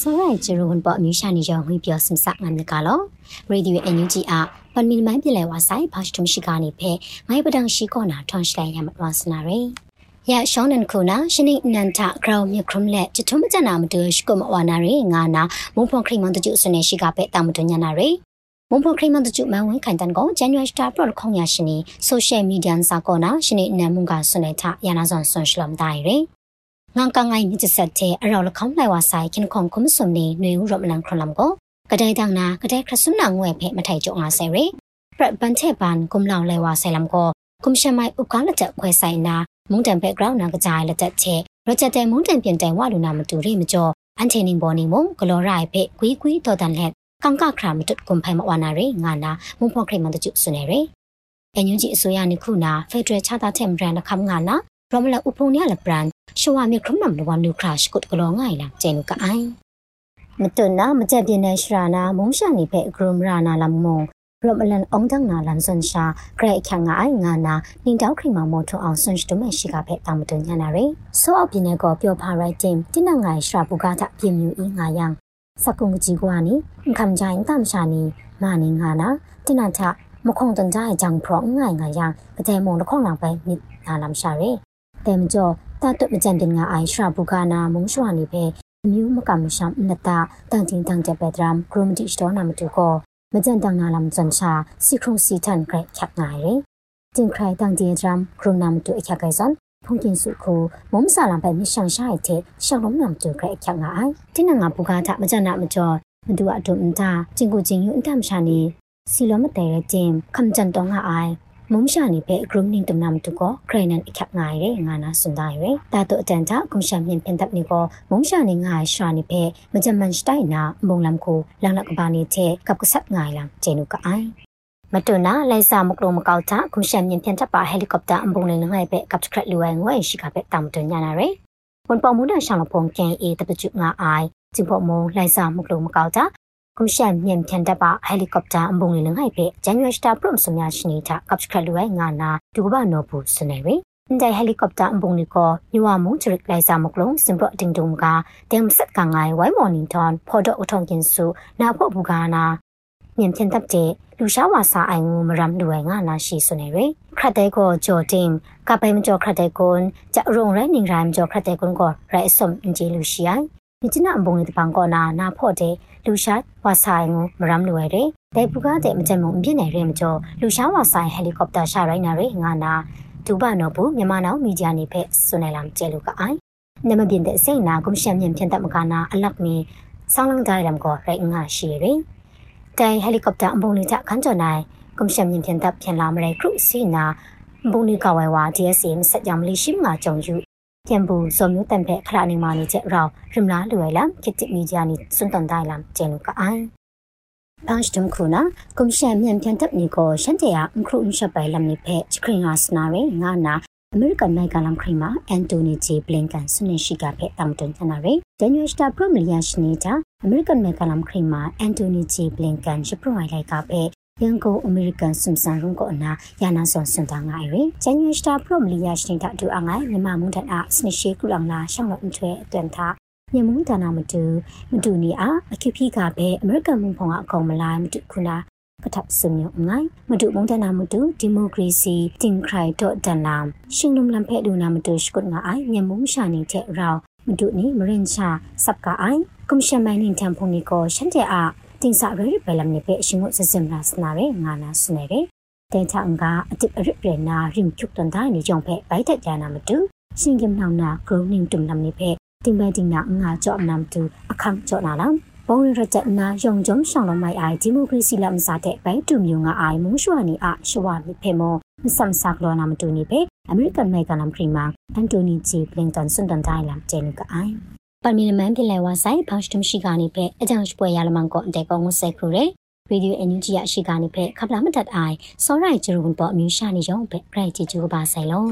စောရိုင်ဂျရုန်ပေါ်မြူရှာနေရောငွေပြောစင်စငါမြကလောရေဒီယိုအန်ယူဂျီအပန်မီမိုင်းပြလဲဝါဆိုင်ဖတ်တုံရှိကနေဖဲငိုင်းပဒံရှိကောနာထွန်ရှလိုက်ရမဝါစနာရေရရှောင်းနန်ခုနာရှနိနန်တာဂရောင်မြခရုံလက်ချထုံမကြနာမတူရှိကမဝနာရေငါနာမုံဖွန်ခရိမန်တကျုစနေရှိကပဲတာမတူညနာရေမုံဖွန်ခရိမန်တကျုမန်ဝင်ခိုင်တန်ကိုဇန်နဝါရီစတာပရော့ခေါင်ရရှင်နီဆိုရှယ်မီဒီယာစာကောနာရှနိနန်မုံကဆွနေထရနာဇွန်ဆွန်ရှလမ်ဒိုင်ရေ ငန်ကငိုင်းမြစ်ဆက်တဲ့အရောလခေါင်းလိုက်ဝါဆိုင်ခင်ခုံခုမစုံနေနွေဦးရမလန်ခရလမ်ကိုကတဲ့တန်းနာကတဲ့ခရဆုနာငွေဖဲမထိုင်ကြုံအားဆယ်ရေပရပန်ချက်ပန်ကုမလောင်လဲဝါဆိုင်လမ်ကိုကုမရှမိုင်ဥကားလက်ချက်ခွဲဆိုင်နာမုန်တန်ဘက်ဂရောင်းနာကကြိုင်လက်ချက်ချက်ရချက်တဲ့မုန်တန်ပြင်တိုင်ဝလူနာမတူရိမကျော်အန်ချေနင်းဘော်နီမုံဂလောရိုင်ဖဲကွီကွီတော်တန်လက်ကောင်ကခရာမတုကွန်ဖိုင်မဝနာရေငါနာမုံဖော့ခရိမန်တကျဆွနေရေအန်ယူဂျီအစိုးရနိခုနာဖက်ဒရယ်ချတာချက်ဘရန်ခမ်ငါနာ ရမလာဥပုံရလဘရန်ရှဝါမြခရမမ်လဝနုခရရှ်ကုတ်ကလောငိုင်လာကျဲနုကအိုင်မတွနာမကြက်ပြင်းတဲ့ရှရာနာမုံရှာနေဖဲဂရုမရာနာလမုံရမလန်အောင်တန်းနာလန်ဆွန်ရှာဂရိတ်ခန့်ငါအိုင်ငါနာနင်းတောက်ခရီမမောထွန်အောင်ဆွန်ရှတုမရှိကဖဲတောင်မတွညာနာရေဆိုအောက်ပြင်းတဲ့ကောပြောဖာရိုက်တင်တင်းနငိုင်ရှရာပူကားတာပြင်းမြူအင်းငါယံစကုံကြီးကွာနီခမ်ချိုင်းတမ်ရှာနီမာနီငါနာတင်းနထမခုံတန်ကြအကြောင်းဖရောငိုင်ငါယံအတဲမုံတခုံလောင်ပဲမြစ်နာလမ်ရှာရေ တဲမကျော်တတ်မကြံတင်ငါအိုင်ရှရာဘူကာနာမုံရှွာနေပဲအမျိုးမကမရှမ်နတာတန်တင်တန်တဲ့ပဒရမ်ဂရုမတိစတော်နာမတူကိုမကြံတန်နာလမ်ဇန်ချာစီခုံစီတန်ဂရက်ချက်ငိုင်ရတင်ခရိုင်တန်ဒီဒရမ်ဂရုနာမတူအချက်ကိုစန်ဖုန်ကင်စုခုမုံဆာလမ်ပဲမြရှန်ရှိုက်တဲ့ရှောင်းလုံးနာမတူဂရက်ချက်ငိုင်တင်းနငါဘူကာတာမကြံနာမကျော်မတူအတုံတာကျင်ကိုကျင်ယူအန်တမ်ရှာနေစီလောမတဲတဲ့တင်ခမ်ကြန်တော့ငါအိုင် မုံရှာနေပဲ grooming တမနာမတူကိုခရနန်အခက်ငိုင်ရဲငါနာစွန်တိုင်းရဲတာတော့အတန်တာကွန်ရှာမြင်ပင်တပ်နေကိုမုံရှာနေငါရှာနေပဲမကြမန်စတိုင်နာမုံလမ်ကိုလောင်လကဘာနေတဲ့ကပ်ကဆတ်ငိုင်လမ်ကျေနုကအိုင်မတူနာလိုက်စာမကလုံးမကောက်တာကွန်ရှာမြင်ပြန်တပ်ပါဟယ်လီကော်ပတာအပုံလေးငိုင်ပဲကပ်ခရက်လူဝဲငွေရှိကပဲတောင်တညာနာရဲဝန်ပေါ်မှုနာရှောင်းလဖုန်ကန်အေတပကျငါအိုင်ကျင်ဖို့မုံလိုက်စာမကလုံးမကောက်တာ ကုရှန်မြန်ဖြန်တပ်ပါဟယ်လီကော်ပတာအပုံလေးငိုင်ပဲဂျန်နဝါစတာပရုံစမြရှိနေတာကပ်ခရက်လူဝဲငါနာဒူဘနောဘူးစနေရဲအန်တိုင်ဟယ်လီကော်ပတာအပုံနီကိုညဝမုံချရစ်လိုက်စာမကလုံးစင်ပရတင်တုံကတဲမဆက်ကငိုင်ဝိုင်မော်န င်ထွန်ဖော်တော့အထုံကင်စုနာဖို့ဘူကနာမြန်ဖြန်တပ်တဲ့လူရှားဝါစာအိုင်ငူမရမ်လူဝဲငါနာရှိစနေရဲခရတဲ့ကိုဂျော်တင်ကပိုင်မကျော်ခရတဲ့ကွန်ကြရုံရဲနင်ရိုင်ကျော်ခရတဲ့ကွန်ကိုရဲအစုံအင်ဂျီလူရှိအိုင်မြစ်နာအပုံလေးတပန်ကောနာနာဖို့တဲ့လူရှားဝါဆိုင်ကိုမရမ်လွယ်တယ်။ဒေပူကားတဲ့မကြမုံပြည့်နေရဲမကျော်လူရှားဝါဆိုင်ဟယ်လီကော်ပတာရှာရိုင်းနာရဲငါနာဒူဘနော်ဘူးမြန်မာနောက်မီဒီယာနေဖက်ဆွနေလမ်ကျဲလူကအိုင်နမပြင်းတဲ့စိတ်နာကွန်ရှန်မြန်ဖြန်တပ်မကနာအလက်မီဆောင်းလန်းကြိုင်ရမ်ကိုရဲငါရှိရဲတိုင်ဟယ်လီကော်ပတာအပုံလေးချခန်းကျော်နိုင်ကွန်ရှန်မြန်ဖြန်တပ်ဖြန်လာမရဲခရုစီနာဘုန်နီကဝဲဝါ DSM စက်ကြောင်လေးရှိမှာကြုံယူပြန်ဘူးစောမျိုးတန်ဖက်ခလာနေမာနေချက်ရောရမလားလွယ် လမ်ခစ်တိမီဒီယာနီစွန်တန်တိုင်းလမ်ကျင်းကအိုင်ပန်းစတမ်ခုနာကွန်ရှန်မြန်ပြန်တပ်နီကိုရှန်တေယာအခရုအရှပ်ပိုင်လမ်နိဖက်ချခရင်ဟာစနာရေငါနာအမေရိကန်နိုင်ငံလမ်ခရီမာအန်တိုနီဂျေဘလင်ကန်ဆွနေရှိကဖက်တမ်တန်ချနာရေဒန်ယူစတာပရမလီယာရှနေတာအမေရိကန်နိုင်ငံလမ်ခရီမာအန်တိုနီဂျေဘလင်ကန်ရှပရိုင်လိုက်ကဖ က်ရန်ကုန်အမေရိကန်စွန်ဆန်ရုံကိုအနာယာနာဆွန်စန်တာငိုင်ရယ်ဂျန်နွေစတာပရိုမလီယာရှင်တာဒူအငိုင်မြန်မာမွန်တန်အားစနရှိကုလောင်နာရှောင်းလို့အချွဲအတွန်သာညမုန်တနာမတူမတူနီအားအခိဖိကပဲအမေရိကန်မွန်ဖုံကအကောင်မလာမတူခုနာကထပ်စမြုံငိုင်းမတူမုန်တနာမတူဒီမိုကရေစီတင်ခရိုင်တော့တန်လာရှင်လုံလံဖဲ့ဒူနာမတူရှကုတ်ငါအိုင်ညမုန်ရှာနေတဲ့ရောမတူနီမရင်ချာစပ်ကအိုင်ကွန်ရှင်မိုင်းနင်တန်ဖုန်နီကိုရှန်တဲ့အား တင်စာရရပဲလမ်နေပဲအရှင်ကိုစစင်လာစနာရဲငါနာစနေရဲတဲချန်ကအတိအရရနာရင်ချုပ်တန်တိုင်းနေကြောင့်ဖဲဘိုက်တက်ကြနာမတူရှင်ကင်နောင်နာဂရုနင်းတုံနမ်နေဖဲတင်ပဲတင်နာငါကြော့နမ်တူအခန်းကြော့နာလားဘုံရရချက်နာယုံကြုံရှောင်းလုံးမိုက်အိုင်ဒီမိုကရေစီလမ်စားတဲ့ဘိုင်တူမျိုးငါအိုင်မုံရှွာနီအရှဝါမိဖေမောမစမ်ဆာကလောနာမတူနေပဲအမေရိကန်မိုက်ကနမ်ခရီမာအန်တိုနီဂျီပလင်တန်စွန်တန်တိုင်းလမ်ကျဲနုကအိုင် ပမီနမန်ပြလဲဝါဆိုင်ဖောက်စတမရှိကနေပဲအကြောင်းပွဲရလမန်ကိုအတဲကောငုဆက်ခရရေရေဒီယိုအန်ယူဂျီရရှိကနေပဲခပလာမတတ်အိုင်စောရိုင်ဂျရုန်ပေါ်အမျိုးရှာနေရောပဲဂရိုက်ဂျီဂျူပါဆိုင်လုံး